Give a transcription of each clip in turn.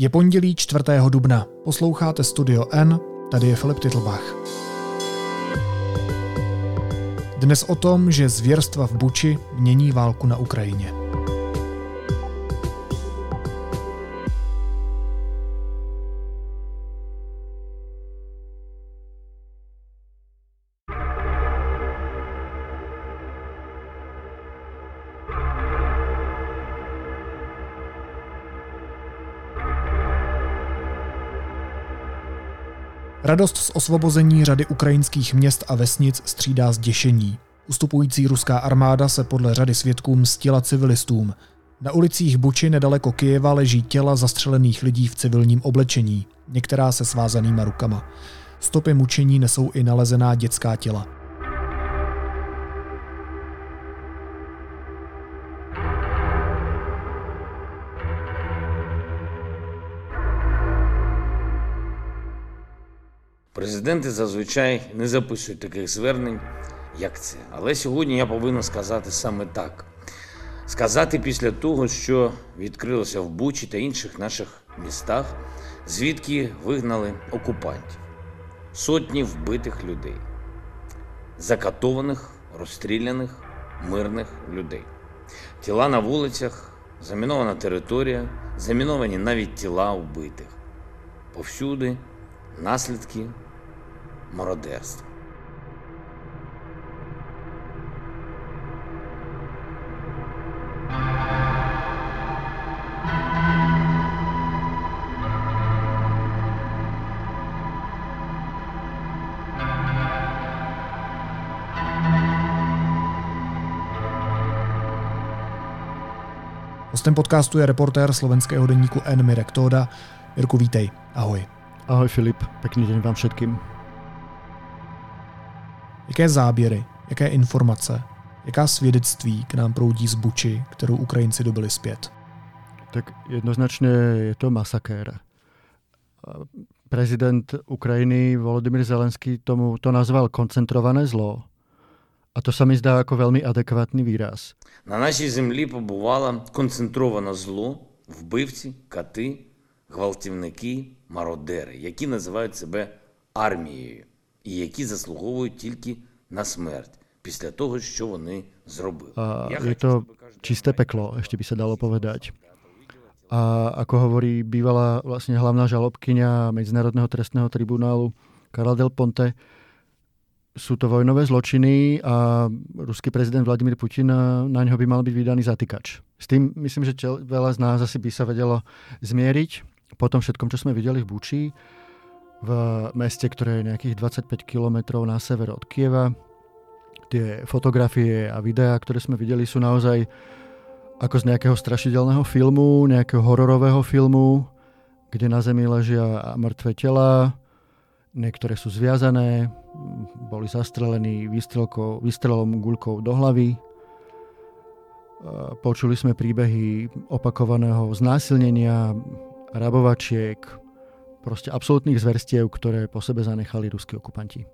Je pondělí 4. dubna. Posloucháte Studio N, tady je Filip Titlbach. Dnes o tom, že zvěrstva v Buči mění válku na Ukrajině. Radost z osvobození řady ukrajinských měst a vesnic střídá zděšení. Ustupující ruská armáda se podle řady svědků mstila civilistům. Na ulicích Buči nedaleko Kyjeva leží těla zastřelených lidí v civilním oblečení, některá se svázanýma rukama. Stopy mučení nesou i nalezená dětská těla. Президенти зазвичай не записують таких звернень, як це. Але сьогодні я повинен сказати саме так. Сказати після того, що відкрилося в Бучі та інших наших містах, звідки вигнали окупантів, сотні вбитих людей, закатованих, розстріляних мирних людей, тіла на вулицях, замінована територія, заміновані навіть тіла вбитих. Повсюди наслідки marodiastu. Hostem podcastu je reportér slovenského deníku N. Mirek Tóda. Mirku, vítej. Ahoj. Ahoj Filip, pekný deň vám všetkým. Jaké záběry, jaké informace, jaká svědectví k nám proudí z Buči, kterou Ukrajinci dobili zpět? Tak jednoznačne je to masakér. Prezident Ukrajiny Volodymyr Zelenský tomu to nazval koncentrované zlo. A to sa mi zdá ako veľmi adekvátny výraz. На нашій землі побувало концентроване зло, вбивці, кати, гвалтівники, мародери, які називають себе армією і які заслуговують тільки на смерть після того, що вони зробили. A je to čisté peklo, ešte by sa dalo povedať. A ako hovorí bývalá vlastne hlavná žalobkyňa Medzinárodného trestného tribunálu Karla Del Ponte, sú to vojnové zločiny a ruský prezident Vladimír Putin na ňo by mal byť vydaný zatýkač. S tým myslím, že veľa z nás asi by sa vedelo zmieriť po tom všetkom, čo sme videli v Buči, v meste, ktoré je nejakých 25 km na sever od Kieva. Tie fotografie a videá, ktoré sme videli, sú naozaj ako z nejakého strašidelného filmu, nejakého hororového filmu, kde na zemi ležia mŕtve tela, niektoré sú zviazané, boli zastrelení výstrelom guľkou do hlavy. Počuli sme príbehy opakovaného znásilnenia, rabovačiek, proste absolútnych zverstiev, ktoré po sebe zanechali ruskí okupanti.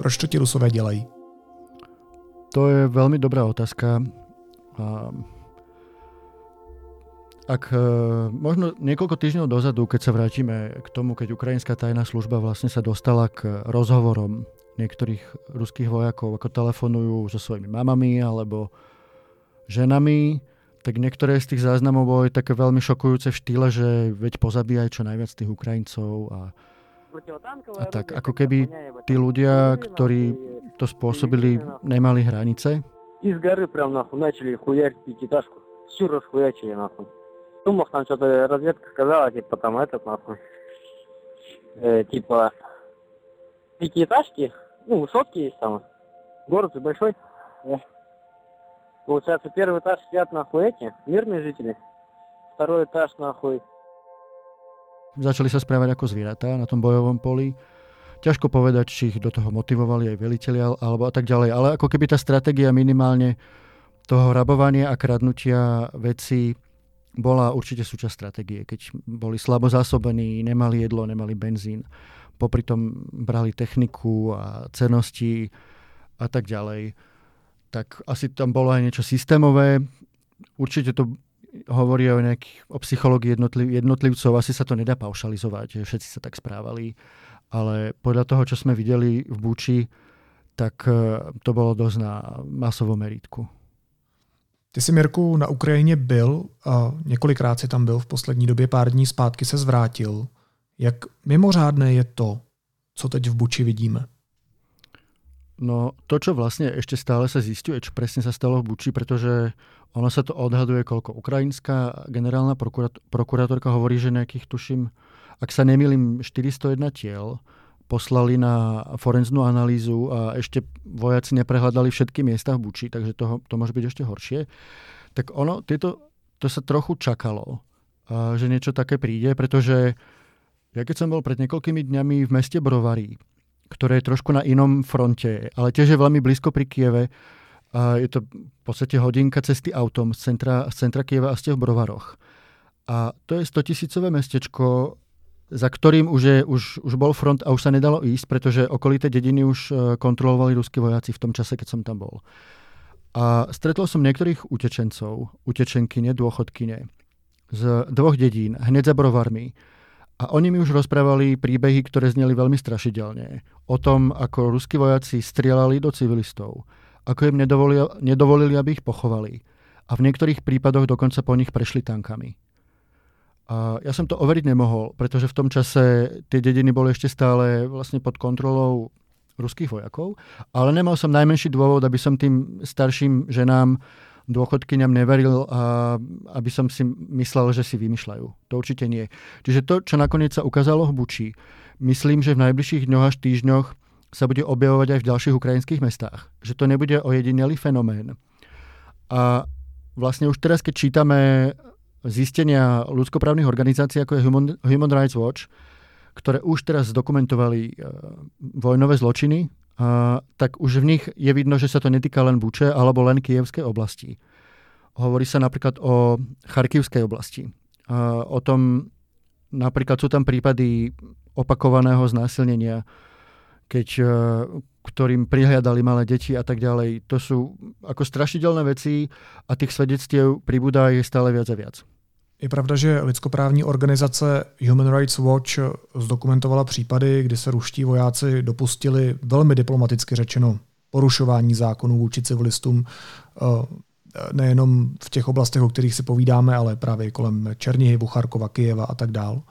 Proč to ti Rusové dělají? To je veľmi dobrá otázka. A ak e, možno niekoľko týždňov dozadu, keď sa vrátime k tomu, keď ukrajinská tajná služba vlastne sa dostala k rozhovorom niektorých ruských vojakov, ako telefonujú so svojimi mamami alebo ženami, tak niektoré z tých záznamov boli také veľmi šokujúce v štýle, že veď pozabíjaj čo najviac tých Ukrajincov a a tak ako keby tí ľudia, ktorí to spôsobili, nemali hranice? Из горы прям нахуй начали хуярить пятиэтажку. Всю расхуячили нахуй. Думав, там что-то разведка сказала, типа там этот нахуй. Э, типа пятиэтажки, ну, высотки есть там. Город большой. Э. Получается, первый этаж сидят нахуй эти, мирные жители. Второй этаж нахуй začali sa správať ako zvieratá na tom bojovom poli. Ťažko povedať, či ich do toho motivovali aj veliteľia alebo a tak ďalej, ale ako keby tá stratégia minimálne toho rabovania a kradnutia veci bola určite súčasť stratégie, keď boli slabo zásobení, nemali jedlo, nemali benzín, popri tom brali techniku a cenosti a tak ďalej. Tak asi tam bolo aj niečo systémové. Určite to hovorí o, nejakých, o psychológii jednotliv, jednotlivcov. Asi sa to nedá paušalizovať, že všetci sa tak správali. Ale podľa toho, čo sme videli v Buči, tak eh, to bolo dosť na masovom meritku. Ty jsi, Mirku, na Ukrajině byl a několikrát si tam byl v poslední době, pár dní zpátky se zvrátil. Jak mimořádné je to, co teď v Buči vidíme? No to, čo vlastne ešte stále sa zistuje, čo presne sa stalo v Buči, pretože ono sa to odhaduje, koľko ukrajinská generálna prokurátorka hovorí, že nejakých, tuším, ak sa nemýlim, 401 tiel poslali na forenznú analýzu a ešte vojaci neprehľadali všetky miesta v Buči, takže to, to môže byť ešte horšie. Tak ono, tieto, to sa trochu čakalo, že niečo také príde, pretože ja keď som bol pred niekoľkými dňami v meste Brovary, ktoré je trošku na inom fronte, ale tiež je veľmi blízko pri Kieve. Je to v podstate hodinka cesty autom z centra, z centra Kieva a ste v Brovaroch. A to je 100 tisícové mestečko, za ktorým už, je, už, už bol front a už sa nedalo ísť, pretože okolité dediny už e, kontrolovali ruskí vojaci v tom čase, keď som tam bol. A stretol som niektorých utečencov, utečenkyne, dôchodkyne z dvoch dedín, hneď za Brovarmi, a oni mi už rozprávali príbehy, ktoré zneli veľmi strašidelne. O tom, ako ruskí vojaci strieľali do civilistov, ako im nedovolili, nedovolili, aby ich pochovali. A v niektorých prípadoch dokonca po nich prešli tankami. A ja som to overiť nemohol, pretože v tom čase tie dediny boli ešte stále vlastne pod kontrolou ruských vojakov, ale nemal som najmenší dôvod, aby som tým starším ženám dôchodkyňam neveril, a, aby som si myslel, že si vymýšľajú. To určite nie. Čiže to, čo nakoniec sa ukázalo v Buči, myslím, že v najbližších dňoch až týždňoch sa bude objavovať aj v ďalších ukrajinských mestách. Že to nebude ojedinelý fenomén. A vlastne už teraz, keď čítame zistenia ľudskoprávnych organizácií, ako je Human, Human Rights Watch, ktoré už teraz zdokumentovali uh, vojnové zločiny a, tak už v nich je vidno, že sa to netýka len Buče alebo len Kievskej oblasti. Hovorí sa napríklad o Charkivskej oblasti. A, o tom, napríklad sú tam prípady opakovaného znásilnenia, keď, e, ktorým prihľadali malé deti a tak ďalej. To sú ako strašidelné veci a tých svedectiev pribúda je stále viac a viac. Je pravda, že lidskoprávní organizace Human Rights Watch zdokumentovala případy, kdy se ruští vojáci dopustili velmi diplomaticky řečeno porušování zákonů vůči civilistům eh, nejenom v těch oblastech, o kterých si povídáme, ale právě kolem Černihy, Charkova, Kyjeva a tak dál.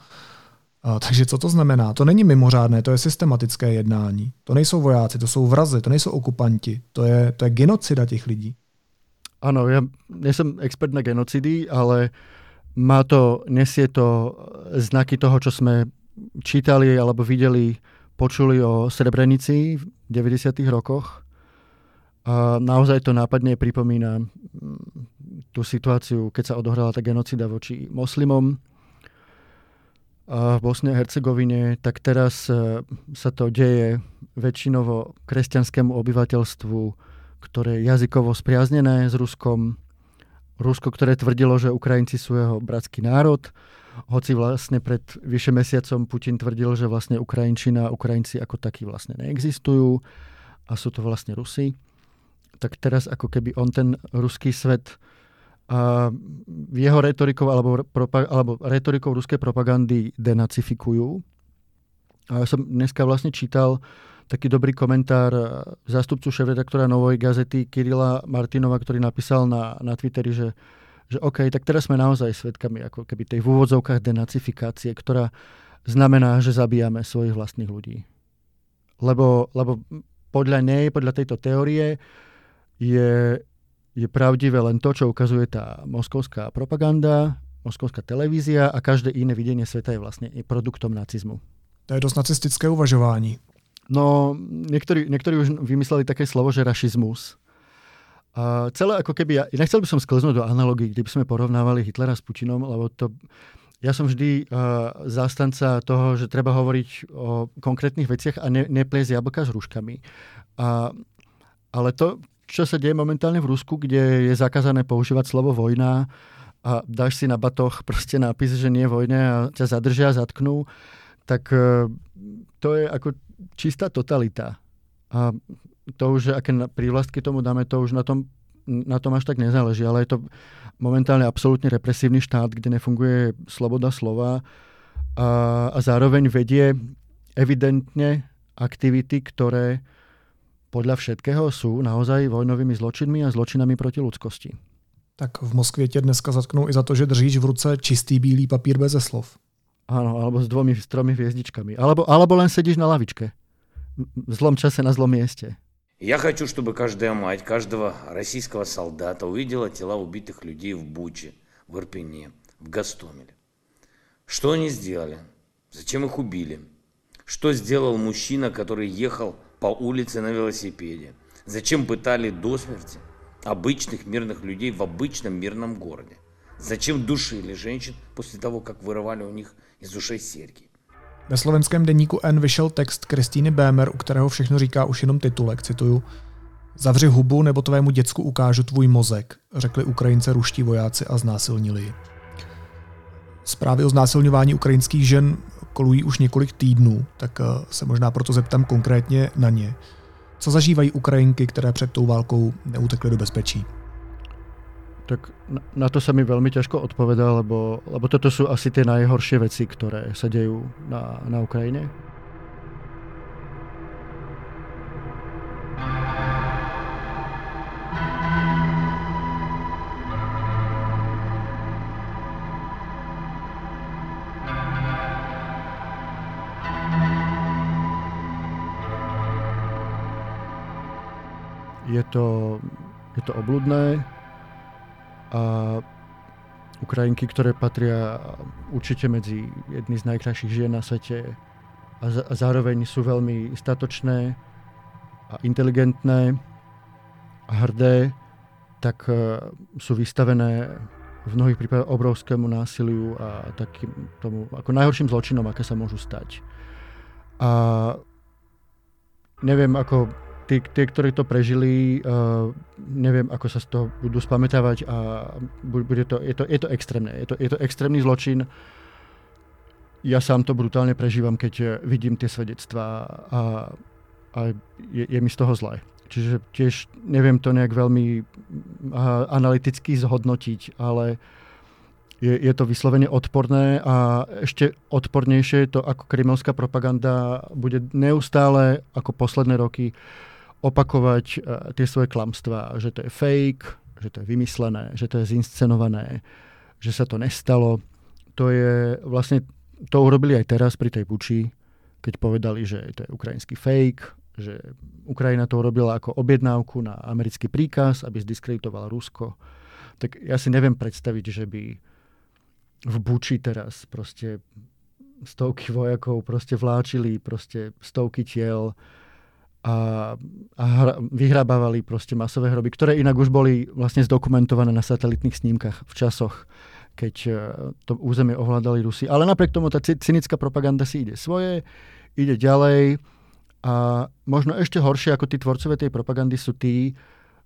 Eh, takže co to znamená? To není mimořádné, to je systematické jednání. To nejsou vojáci, to jsou vrazy, to nejsou okupanti, to je, to je genocida těch lidí. Ano, ja nie som expert na genocidy, ale uh, má to, nesie to znaky toho, čo sme čítali alebo videli, počuli o Srebrenici v 90. rokoch. A naozaj to nápadne pripomína tú situáciu, keď sa odohrala tá genocida voči moslimom v Bosne a Hercegovine, tak teraz e, sa to deje väčšinovo kresťanskému obyvateľstvu, ktoré je jazykovo spriaznené s Ruskom, Rusko, ktoré tvrdilo, že Ukrajinci sú jeho bratský národ, hoci vlastne pred vyše mesiacom Putin tvrdil, že vlastne Ukrajinčina a Ukrajinci ako takí vlastne neexistujú a sú to vlastne Rusi. Tak teraz ako keby on ten ruský svet a jeho retorikou alebo, alebo retorikou ruskej propagandy denacifikujú. A ja som dneska vlastne čítal taký dobrý komentár eh, zástupcu šéf-redaktora Novej gazety Kirila Martinova, ktorý napísal na, na Twitteri, že, že OK, tak teraz sme naozaj svedkami ako keby tej v úvodzovkách denacifikácie, ktorá znamená, že zabíjame svojich vlastných ľudí. Lebo, lebo podľa nej, podľa tejto teórie je, je pravdivé len to, čo ukazuje tá moskovská propaganda, moskovská televízia a každé iné videnie sveta je vlastne produktom nacizmu. To je dosť nacistické uvažování. No, niektorí, niektorí už vymysleli také slovo, že rašizmus. A celé ako keby, ja nechcel by som sklznúť do analogií, kde by sme porovnávali Hitlera s Putinom, lebo to, ja som vždy uh, zástanca toho, že treba hovoriť o konkrétnych veciach a ne, nepliesť jablka s rúškami. A, ale to, čo sa deje momentálne v Rusku, kde je zakázané používať slovo vojna a dáš si na batoh proste nápis, že nie vojne a ťa zadržia, zatknú, tak e, to je ako čistá totalita. A to už, aké prívlastky tomu dáme, to už na tom, na tom až tak nezáleží, ale je to momentálne absolútne represívny štát, kde nefunguje sloboda slova a, a zároveň vedie evidentne aktivity, ktoré podľa všetkého sú naozaj vojnovými zločinmi a zločinami proti ľudskosti. Tak v Moskvě tě dneska zatknou i za to, že držíš v ruce čistý bílý papír bez slov. Áno, alebo s dvomi, s tromi hviezdičkami. Alebo, alebo len sedíš na lavičke. V zlom čase на злом месте. Я хочу, чтобы каждая мать, каждого российского солдата увидела тела убитых людей в Буче, в Ирпене, в Гастомеле. Что они сделали? Зачем их убили? Что сделал мужчина, который ехал по улице на велосипеде? Зачем пытали до смерти обычных мирных людей в обычном мирном городе? Зачем душили женщин после того, как вырывали у них из ушей серьги? Ve slovenském deníku N vyšel text Kristýny Bémer, u kterého všechno říká už jenom titulek, cituju. Zavři hubu, nebo tvému děcku ukážu tvůj mozek, řekli Ukrajince ruští vojáci a znásilnili ji. Zprávy o znásilňování ukrajinských žen kolují už několik týdnů, tak eh, se možná proto zeptám konkrétně na ně. Co zažívají Ukrajinky, které před tou válkou neutekly do bezpečí? Tak na to sa mi veľmi ťažko odpovedá, lebo, lebo toto sú asi tie najhoršie veci, ktoré sa dejú na, na Ukrajine. Je to, je to obludné, a Ukrajinky, ktoré patria určite medzi jedny z najkrajších žien na svete a, z- a zároveň sú veľmi statočné a inteligentné a hrdé, tak uh, sú vystavené v mnohých prípadoch obrovskému násiliu a takým tomu ako najhorším zločinom, aké sa môžu stať. A neviem, ako tí, tí, ktorí to prežili, uh, neviem, ako sa z toho budú spamätávať a bude to, je, to, je to extrémne. Je to, je to extrémny zločin. Ja sám to brutálne prežívam, keď vidím tie svedectvá a, a je, je mi z toho zle. Čiže tiež neviem to nejak veľmi analyticky zhodnotiť, ale je, je to vyslovene odporné a ešte odpornejšie je to, ako kremelská propaganda bude neustále, ako posledné roky, opakovať uh, tie svoje klamstvá, že to je fake, že to je vymyslené, že to je zinscenované, že sa to nestalo. To je vlastne, to urobili aj teraz pri tej Buči, keď povedali, že to je ukrajinský fake, že Ukrajina to urobila ako objednávku na americký príkaz, aby zdiskreditovala Rusko. Tak ja si neviem predstaviť, že by v Buči teraz proste stovky vojakov proste vláčili proste stovky tiel a, a hra, vyhrabávali proste masové hroby, ktoré inak už boli vlastne zdokumentované na satelitných snímkach v časoch, keď e, to územie ovládali Rusi. Ale napriek tomu tá cynická propaganda si ide svoje, ide ďalej a možno ešte horšie ako tí tvorcové tej propagandy sú tí,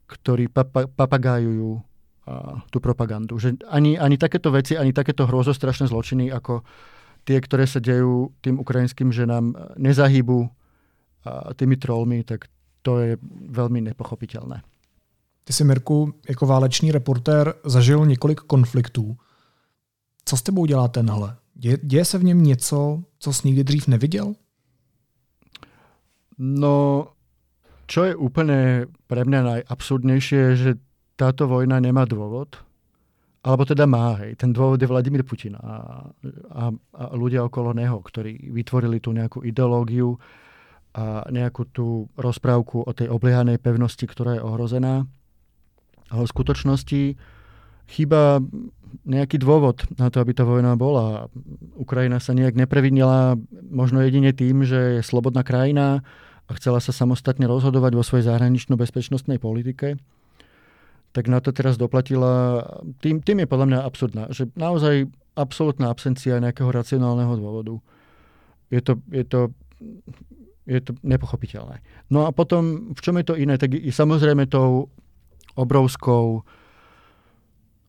ktorí papa, papagájujú a, tú propagandu. Že ani, ani takéto veci, ani takéto hrozostrašné zločiny ako tie, ktoré sa dejú tým ukrajinským ženám, nezahýbu a tými trollmi, tak to je velmi nepochopitelné. Ty jsi, Mirku, jako válečný reportér zažil několik konfliktů. Co s tebou dělá tenhle? Děje, děje se v něm něco, co jsi nikdy dřív neviděl? No, čo je úplne pre mňa najabsurdnejšie, je, že táto vojna nemá dôvod. Alebo teda má, hej. Ten dôvod je Vladimír Putin a, a, a ľudia okolo neho, ktorí vytvorili tú nejakú ideológiu, a nejakú tú rozprávku o tej obliehanej pevnosti, ktorá je ohrozená. Ale v skutočnosti chýba nejaký dôvod na to, aby tá vojna bola. Ukrajina sa nejak neprevinila možno jedine tým, že je slobodná krajina a chcela sa samostatne rozhodovať vo svojej zahranično-bezpečnostnej politike. Tak na to teraz doplatila. Tým, tým je podľa mňa absurdná, že naozaj absolútna absencia nejakého racionálneho dôvodu. Je to, je to je to nepochopiteľné. No a potom, v čom je to iné, tak je samozrejme tou obrovskou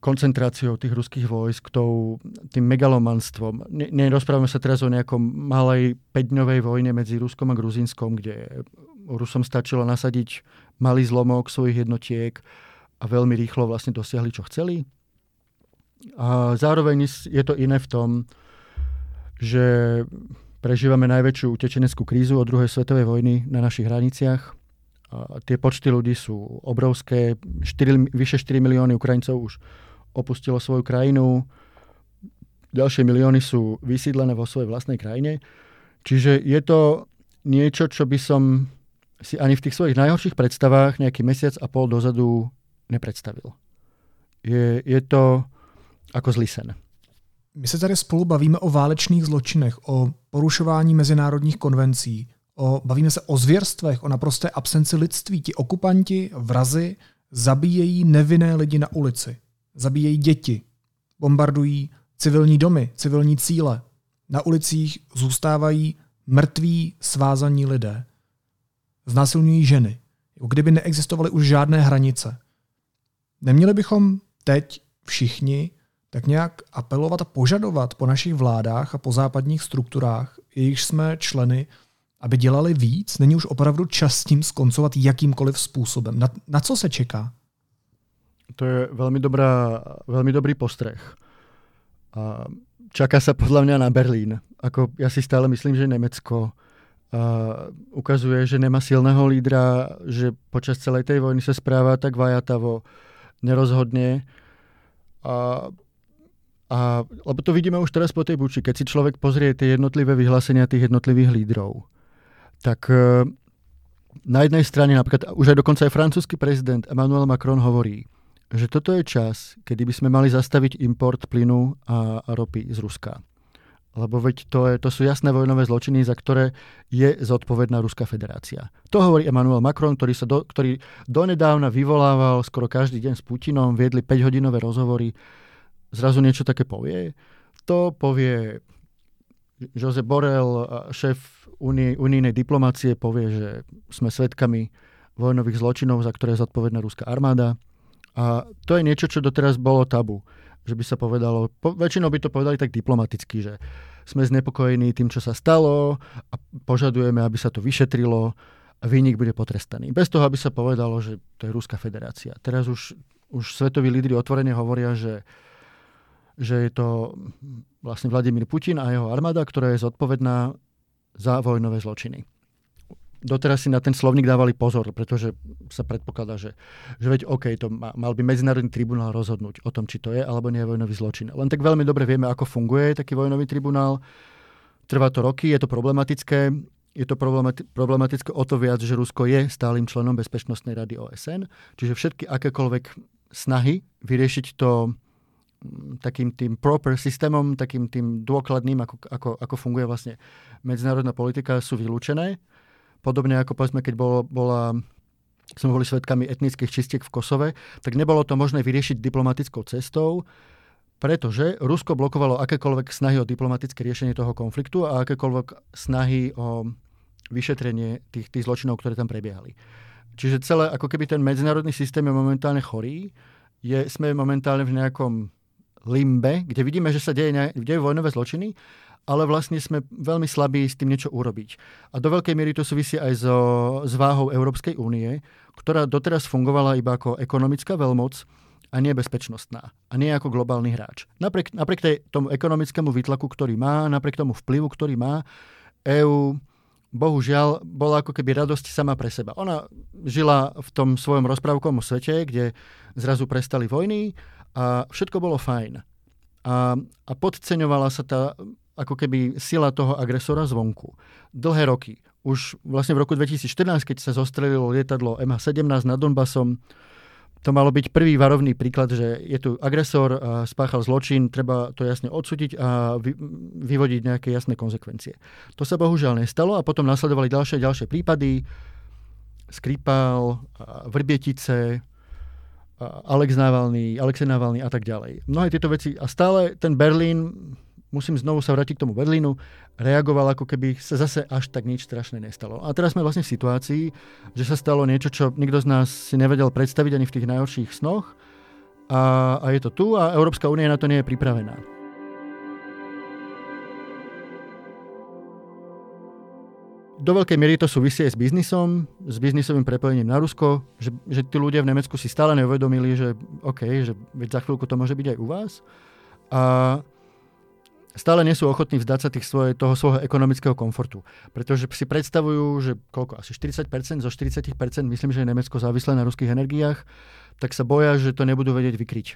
koncentráciou tých ruských vojsk, tou, tým megalomanstvom. Nerozprávame sa teraz o nejakom malej 5-dňovej vojne medzi Ruskom a Gruzínskom, kde Rusom stačilo nasadiť malý zlomok svojich jednotiek a veľmi rýchlo vlastne dosiahli, čo chceli. A zároveň je to iné v tom, že prežívame najväčšiu utečeneckú krízu od druhej svetovej vojny na našich hraniciach. A tie počty ľudí sú obrovské. 4, vyše 4 milióny Ukrajincov už opustilo svoju krajinu. Ďalšie milióny sú vysídlené vo svojej vlastnej krajine. Čiže je to niečo, čo by som si ani v tých svojich najhorších predstavách nejaký mesiac a pol dozadu nepredstavil. Je, je to ako zlý sen. My se tady spolu bavíme o válečných zločinech, o porušování mezinárodních konvencí, o, bavíme se o zvěrstvech, o naprosté absenci lidství. Ti okupanti, vrazy, zabíjejí nevinné lidi na ulici. Zabíjejí děti, bombardují civilní domy, civilní cíle. Na ulicích zůstávají mrtví, svázaní lidé znásilňují ženy. Kdyby neexistovaly už žádné hranice. Neměli bychom teď všichni tak nějak apelovat a požadovat po našich vládách a po západních strukturách, jejichž jsme členy, aby dělali víc? Není už opravdu čas s tím skoncovat jakýmkoliv způsobem? Na, na co se čeká? To je veľmi, dobrá, veľmi dobrý postreh. A čaká sa podľa mňa na Berlín. Ako ja si stále myslím, že Nemecko ukazuje, že nemá silného lídra, že počas celej tej vojny sa správa tak vajatavo, nerozhodne. A, a, lebo to vidíme už teraz po tej buči. Keď si človek pozrie tie jednotlivé vyhlásenia tých jednotlivých lídrov, tak e, na jednej strane napríklad už aj dokonca aj francúzsky prezident Emmanuel Macron hovorí, že toto je čas, kedy by sme mali zastaviť import plynu a, a ropy z Ruska. Lebo veď to, je, to sú jasné vojnové zločiny, za ktoré je zodpovedná Ruská federácia. To hovorí Emmanuel Macron, ktorý, sa do, ktorý donedávna vyvolával skoro každý deň s Putinom, viedli 5-hodinové rozhovory, zrazu niečo také povie. To povie Josep Borrell, šéf unijnej diplomácie, povie, že sme svedkami vojnových zločinov, za ktoré je zodpovedná ruská armáda. A to je niečo, čo doteraz bolo tabu že by sa povedalo, po, väčšinou by to povedali tak diplomaticky, že sme znepokojení tým, čo sa stalo a požadujeme, aby sa to vyšetrilo a výnik bude potrestaný. Bez toho, aby sa povedalo, že to je Ruská federácia. Teraz už, už svetoví lídry otvorene hovoria, že, že je to vlastne Vladimír Putin a jeho armáda, ktorá je zodpovedná za vojnové zločiny doteraz si na ten slovník dávali pozor, pretože sa predpokladá, že, že veď OK, to ma, mal by Medzinárodný tribunál rozhodnúť o tom, či to je alebo nie je vojnový zločin. Len tak veľmi dobre vieme, ako funguje taký vojnový tribunál. Trvá to roky, je to problematické. Je to problematické o to viac, že Rusko je stálym členom Bezpečnostnej rady OSN, čiže všetky akékoľvek snahy vyriešiť to takým tým proper systémom, takým tým dôkladným, ako, ako, ako funguje vlastne medzinárodná politika, sú vylúčené. Podobne ako povedzme, keď bolo, bola sme boli svetkami etnických čistiek v Kosove, tak nebolo to možné vyriešiť diplomatickou cestou, pretože Rusko blokovalo akékoľvek snahy o diplomatické riešenie toho konfliktu a akékoľvek snahy o vyšetrenie tých, tých zločinov, ktoré tam prebiehali. Čiže celé, ako keby ten medzinárodný systém je momentálne chorý, je, sme momentálne v nejakom limbe, kde vidíme, že sa deje, deje vojnové zločiny ale vlastne sme veľmi slabí s tým niečo urobiť. A do veľkej miery to súvisí aj so, s váhou Európskej únie, ktorá doteraz fungovala iba ako ekonomická veľmoc a nie bezpečnostná. A nie ako globálny hráč. Napriek, napriek tej, tomu ekonomickému výtlaku, ktorý má, napriek tomu vplyvu, ktorý má, EÚ bohužiaľ bola ako keby radosť sama pre seba. Ona žila v tom svojom rozprávkovom svete, kde zrazu prestali vojny a všetko bolo fajn. A, a podceňovala sa tá ako keby sila toho agresora zvonku. Dlhé roky. Už vlastne v roku 2014, keď sa zostrelilo lietadlo MH17 nad Donbasom, to malo byť prvý varovný príklad, že je tu agresor, spáchal zločin, treba to jasne odsúdiť a vy, vyvodiť nejaké jasné konsekvencie. To sa bohužiaľ nestalo a potom nasledovali ďalšie ďalšie prípady. Skripal, Vrbietice, Alex Navalny, Alexej Navalny a tak ďalej. Mnohé tieto veci a stále ten Berlín musím znovu sa vrátiť k tomu Berlínu, reagoval ako keby sa zase až tak nič strašné nestalo. A teraz sme vlastne v situácii, že sa stalo niečo, čo nikto z nás si nevedel predstaviť ani v tých najhorších snoch a, a je to tu a Európska únia na to nie je pripravená. Do veľkej miery to súvisí aj s biznisom, s biznisovým prepojením na Rusko, že, že tí ľudia v Nemecku si stále neuvedomili, že OK, že veď za chvíľku to môže byť aj u vás. A stále nie sú ochotní vzdať sa tých svoje, toho svojho ekonomického komfortu. Pretože si predstavujú, že koľko, asi 40% zo 40%, myslím, že je Nemecko závislé na ruských energiách, tak sa boja, že to nebudú vedieť vykryť.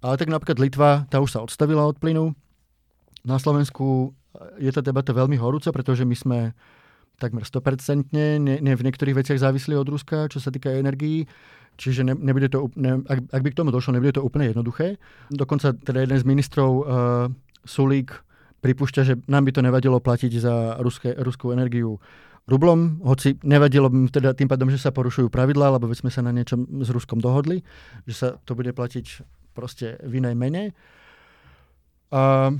Ale tak napríklad Litva, tá už sa odstavila od plynu. Na Slovensku je tá debata veľmi horúca, pretože my sme takmer 100%, ne, ne v niektorých veciach závislí od Ruska, čo sa týka energií. Čiže ne, nebude to, ne, ak, ak by k tomu došlo, nebude to úplne jednoduché. Dokonca teda jeden z ministrov, uh, Sulík, pripúšťa, že nám by to nevadilo platiť za ruské, ruskú energiu rublom, hoci nevadilo by teda tým pádom, že sa porušujú pravidlá, lebo sme sa na niečom s Ruskom dohodli, že sa to bude platiť proste v inej mene. A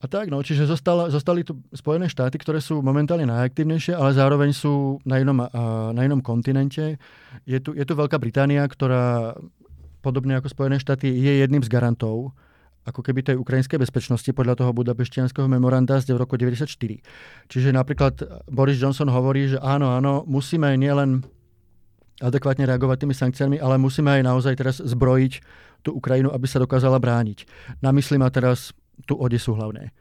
a tak, no, čiže zostala, zostali tu Spojené štáty, ktoré sú momentálne najaktívnejšie, ale zároveň sú na inom, na inom kontinente. Je tu, je tu Veľká Británia, ktorá podobne ako Spojené štáty je jedným z garantov ako keby tej ukrajinskej bezpečnosti podľa toho budapeštianského memoranda z roku 94. Čiže napríklad Boris Johnson hovorí, že áno, áno, musíme nielen adekvátne reagovať tými sankciami, ale musíme aj naozaj teraz zbrojiť tú Ukrajinu, aby sa dokázala brániť. Namyslím a teraz tú Odesu hlavne.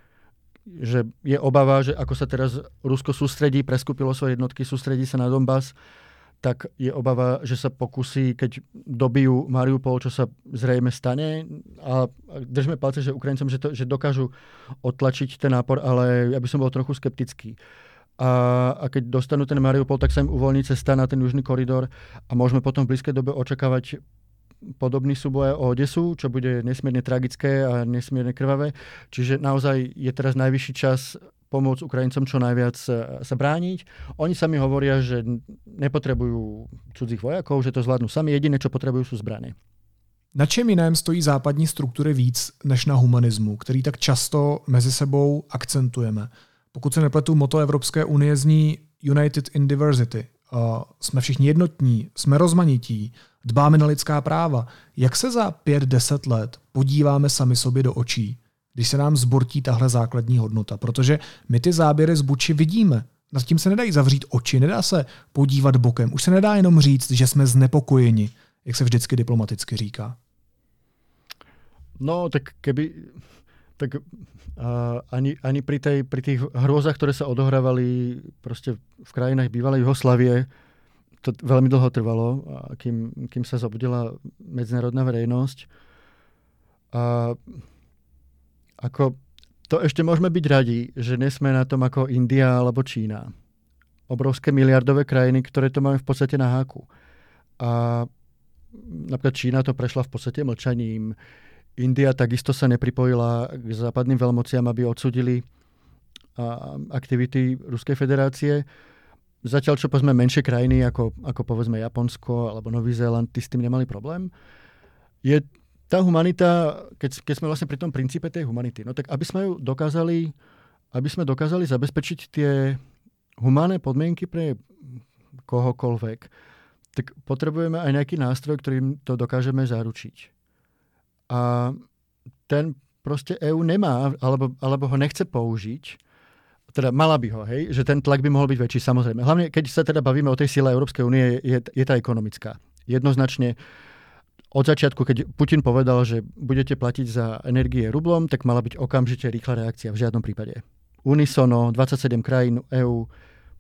Že je obava, že ako sa teraz Rusko sústredí, preskupilo svoje jednotky, sústredí sa na Donbass, tak je obava, že sa pokusí, keď dobijú Mariupol, čo sa zrejme stane. A držme palce, že Ukrajincom, že, to, že dokážu otlačiť ten nápor, ale ja by som bol trochu skeptický. A, a keď dostanú ten Mariupol, tak sa im uvoľní cesta na ten južný koridor a môžeme potom v blízkej dobe očakávať podobný súboj o Odesu, čo bude nesmierne tragické a nesmierne krvavé. Čiže naozaj je teraz najvyšší čas pomôcť Ukrajincom čo najviac e, sa brániť. Oni sami hovoria, že nepotrebujú cudzích vojakov, že to zvládnu sami. Jediné, čo potrebujú, sú zbrany. Na čem jiném stojí západní struktury víc než na humanismu, který tak často mezi sebou akcentujeme? Pokud se nepletu, moto Evropské unie zní United in Diversity. Uh, jsme všichni jednotní, jsme rozmanití, dbáme na lidská práva. Jak se za pět, deset let podíváme sami sobě do očí, když se nám zbortí tahle základní hodnota? Protože my ty záběry z Buči vidíme. Nad tím se nedají zavřít oči, nedá se podívat bokem. Už se nedá jenom říct, že jsme znepokojeni, jak se vždycky diplomaticky říká. No, tak keby... Tak uh, ani, ani pri, tej, pri tých hrôzach, ktoré sa odohrávali proste v krajinách bývalej Jugoslavie, to veľmi dlho trvalo, kým, kým sa zobudila medzinárodná verejnosť. A ako, to ešte môžeme byť radi, že nesme na tom ako India alebo Čína. Obrovské miliardové krajiny, ktoré to máme v podstate na háku. A napríklad Čína to prešla v podstate mlčaním. India takisto sa nepripojila k západným veľmociam, aby odsudili aktivity Ruskej federácie. Zatiaľ, čo povedzme menšie krajiny, ako, ako povedzme Japonsko alebo Nový Zéland, tí s tým nemali problém. Je tá humanita, keď, keď sme vlastne pri tom princípe tej humanity, no tak aby sme ju dokázali, aby sme dokázali zabezpečiť tie humánne podmienky pre kohokoľvek, tak potrebujeme aj nejaký nástroj, ktorým to dokážeme zaručiť. A ten proste EÚ nemá, alebo, alebo ho nechce použiť, teda mala by ho, hej, že ten tlak by mohol byť väčší, samozrejme. Hlavne, keď sa teda bavíme o tej sile Európskej únie, je, je tá ekonomická. Jednoznačne od začiatku, keď Putin povedal, že budete platiť za energie rublom, tak mala byť okamžite rýchla reakcia. V žiadnom prípade. Unisono, 27 krajín EÚ,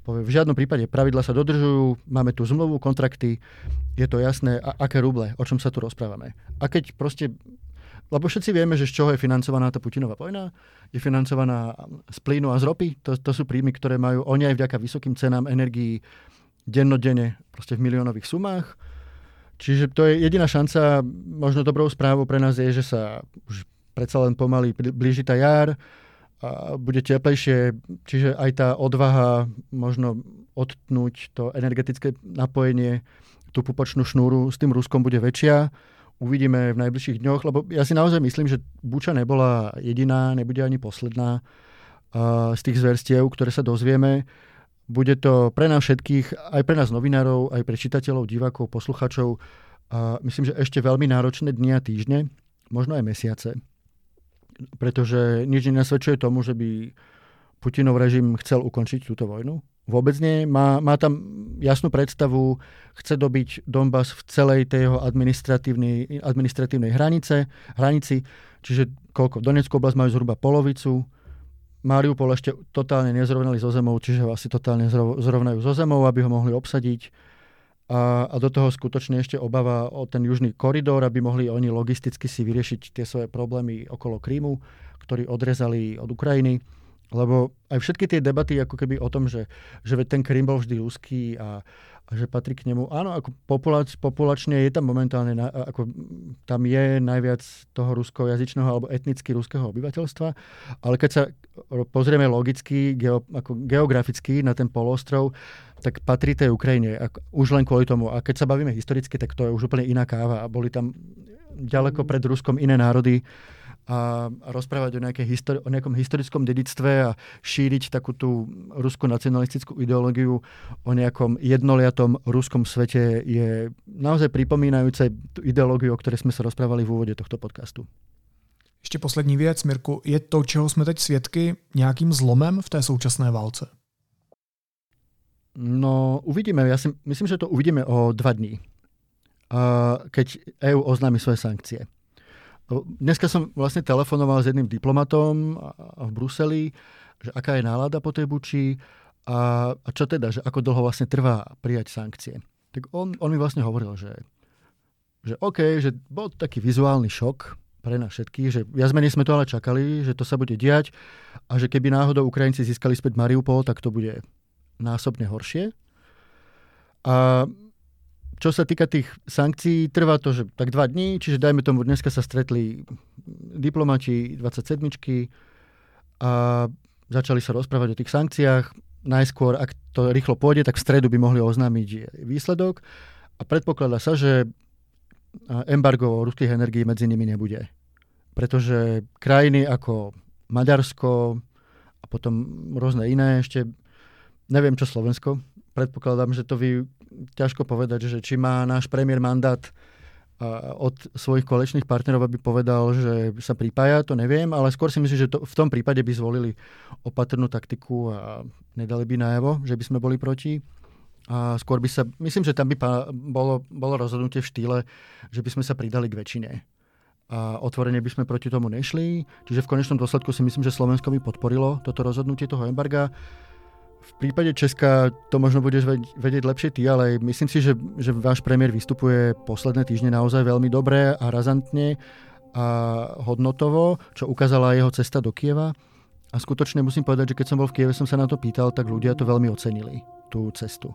povie, v žiadnom prípade pravidla sa dodržujú, máme tu zmluvu, kontrakty, je to jasné, a aké ruble, o čom sa tu rozprávame. A keď proste lebo všetci vieme, že z čoho je financovaná tá Putinová vojna. Je financovaná z plynu a z ropy. To, to sú príjmy, ktoré majú oni aj vďaka vysokým cenám energií dennodenne proste v miliónových sumách. Čiže to je jediná šanca. Možno dobrou správou pre nás je, že sa už predsa len pomaly blíži tá jar a bude teplejšie, čiže aj tá odvaha možno odtnúť to energetické napojenie, tú pupočnú šnúru s tým Ruskom bude väčšia uvidíme v najbližších dňoch, lebo ja si naozaj myslím, že Buča nebola jediná, nebude ani posledná z tých zverstiev, ktoré sa dozvieme. Bude to pre nás všetkých, aj pre nás novinárov, aj pre čitateľov, divákov, posluchačov, myslím, že ešte veľmi náročné dni a týždne, možno aj mesiace, pretože nič nenasvedčuje tomu, že by Putinov režim chcel ukončiť túto vojnu. Vôbec nie. Má, má tam jasnú predstavu, chce dobiť Donbass v celej tej jeho administratívnej, administratívnej hranice, hranici, čiže koľko? Donetskú oblasť majú zhruba polovicu, Mariupol ešte totálne nezrovnali zo zemou, čiže ho asi totálne zrovnajú zo zemou, aby ho mohli obsadiť. A, a do toho skutočne ešte obava o ten južný koridor, aby mohli oni logisticky si vyriešiť tie svoje problémy okolo Krímu, ktorý odrezali od Ukrajiny. Lebo aj všetky tie debaty ako keby o tom, že, že ten Krym bol vždy ruský a, a že patrí k nemu. Áno, ako populač, populačne je tam momentálne, na, ako tam je najviac toho ruskojazyčného alebo etnicky ruského obyvateľstva, ale keď sa pozrieme logicky, geo, ako geograficky na ten polostrov, tak patrí tej Ukrajine. Ako, už len kvôli tomu. A keď sa bavíme historicky, tak to je už úplne iná káva. A boli tam ďaleko pred Ruskom iné národy, a, rozprávať o, histori- o nejakom historickom dedictve a šíriť takú tú ruskú nacionalistickú ideológiu o nejakom jednoliatom ruskom svete je naozaj pripomínajúce tú ideológiu, o ktorej sme sa rozprávali v úvode tohto podcastu. Ještě poslední věc, Mirku, je to, čeho jsme teď svědky, nějakým zlomem v té současné válce? No, uvidíme. Ja si myslím, že to uvidíme o dva dní, keď EU oznámi svoje sankcie. Dneska som vlastne telefonoval s jedným diplomatom v Bruseli, že aká je nálada po tej buči a, a čo teda, že ako dlho vlastne trvá prijať sankcie. Tak on, on mi vlastne hovoril, že, že OK, že bol taký vizuálny šok pre nás všetkých, že viac menej sme to ale čakali, že to sa bude diať a že keby náhodou Ukrajinci získali späť Mariupol, tak to bude násobne horšie. A čo sa týka tých sankcií, trvá to, že tak dva dní, čiže dajme tomu, dneska sa stretli diplomati 27 a začali sa rozprávať o tých sankciách. Najskôr, ak to rýchlo pôjde, tak v stredu by mohli oznámiť výsledok a predpokladá sa, že embargo ruských energií medzi nimi nebude. Pretože krajiny ako Maďarsko a potom rôzne iné ešte, neviem čo Slovensko, predpokladám, že to vy ťažko povedať, že či má náš premiér mandát od svojich kolečných partnerov, aby povedal, že sa pripája, to neviem, ale skôr si myslím, že to, v tom prípade by zvolili opatrnú taktiku a nedali by najavo, že by sme boli proti. A skôr by sa, myslím, že tam by bolo, bolo rozhodnutie v štýle, že by sme sa pridali k väčšine. A otvorene by sme proti tomu nešli. Čiže v konečnom dôsledku si myslím, že Slovensko by podporilo toto rozhodnutie toho embarga. V prípade Česka to možno budeš vedieť lepšie ty, ale myslím si, že, že váš premiér vystupuje posledné týždne naozaj veľmi dobre a razantne a hodnotovo, čo ukázala jeho cesta do Kieva. A skutočne musím povedať, že keď som bol v Kieve, som sa na to pýtal, tak ľudia to veľmi ocenili, tú cestu.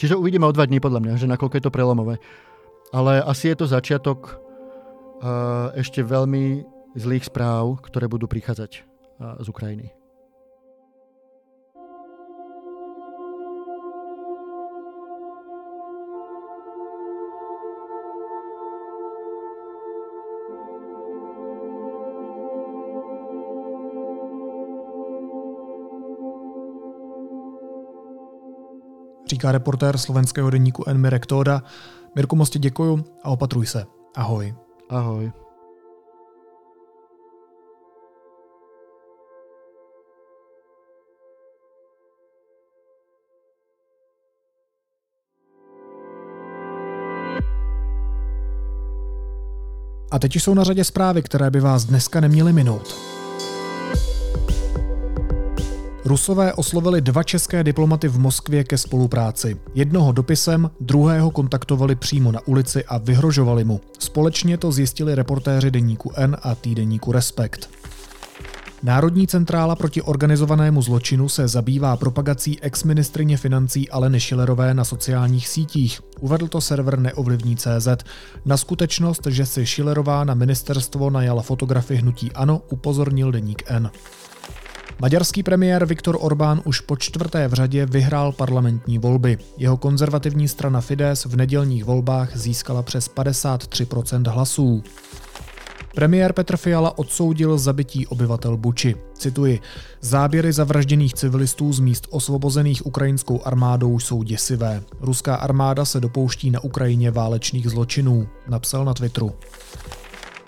Čiže uvidíme o dva dní podľa mňa, že nakoľko je to prelomové. Ale asi je to začiatok uh, ešte veľmi zlých správ, ktoré budú prichádzať uh, z Ukrajiny. Říká reportér slovenského denníku N. Mirek Tóda. Mirku, moc ti děkuju a opatruj se. Ahoj. Ahoj. A teď jsou na řadě zprávy, které by vás dneska neměly minout. Rusové oslovili dva české diplomaty v Moskvě ke spolupráci. Jednoho dopisem, druhého kontaktovali přímo na ulici a vyhrožovali mu. Společně to zjistili reportéři deníku N a týdeníku Respekt. Národní centrála proti organizovanému zločinu se zabývá propagací ex-ministrině financí Aleny Šilerové na sociálních sítích. Uvedl to server Neovlivní.cz. Na skutečnost, že si Šilerová na ministerstvo najala fotografy hnutí Ano, upozornil deník N. Maďarský premiér Viktor Orbán už po čtvrté v řadě vyhrál parlamentní volby. Jeho konzervativní strana Fidesz v nedělních volbách získala přes 53% hlasů. Premiér Petr Fiala odsoudil zabití obyvatel Buči. Cituji, záběry zavražděných civilistů z míst osvobozených ukrajinskou armádou jsou děsivé. Ruská armáda se dopouští na Ukrajině válečných zločinů, napsal na Twitteru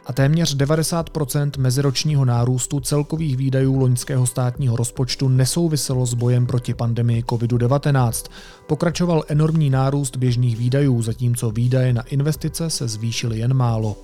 a téměř 90% meziročního nárůstu celkových výdajů loňského státního rozpočtu nesouviselo s bojem proti pandemii COVID-19. Pokračoval enormní nárůst běžných výdajů, zatímco výdaje na investice se zvýšily jen málo.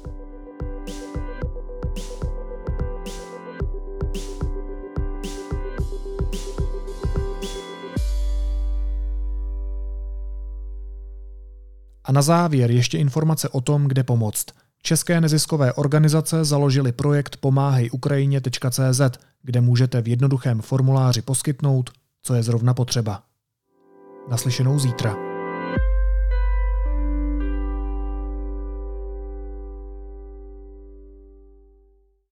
A na závěr ještě informace o tom, kde pomoct. České neziskové organizace založily projekt pomáhejukrajině.cz, kde můžete v jednoduchém formuláři poskytnout, co je zrovna potřeba. Naslyšenou zítra.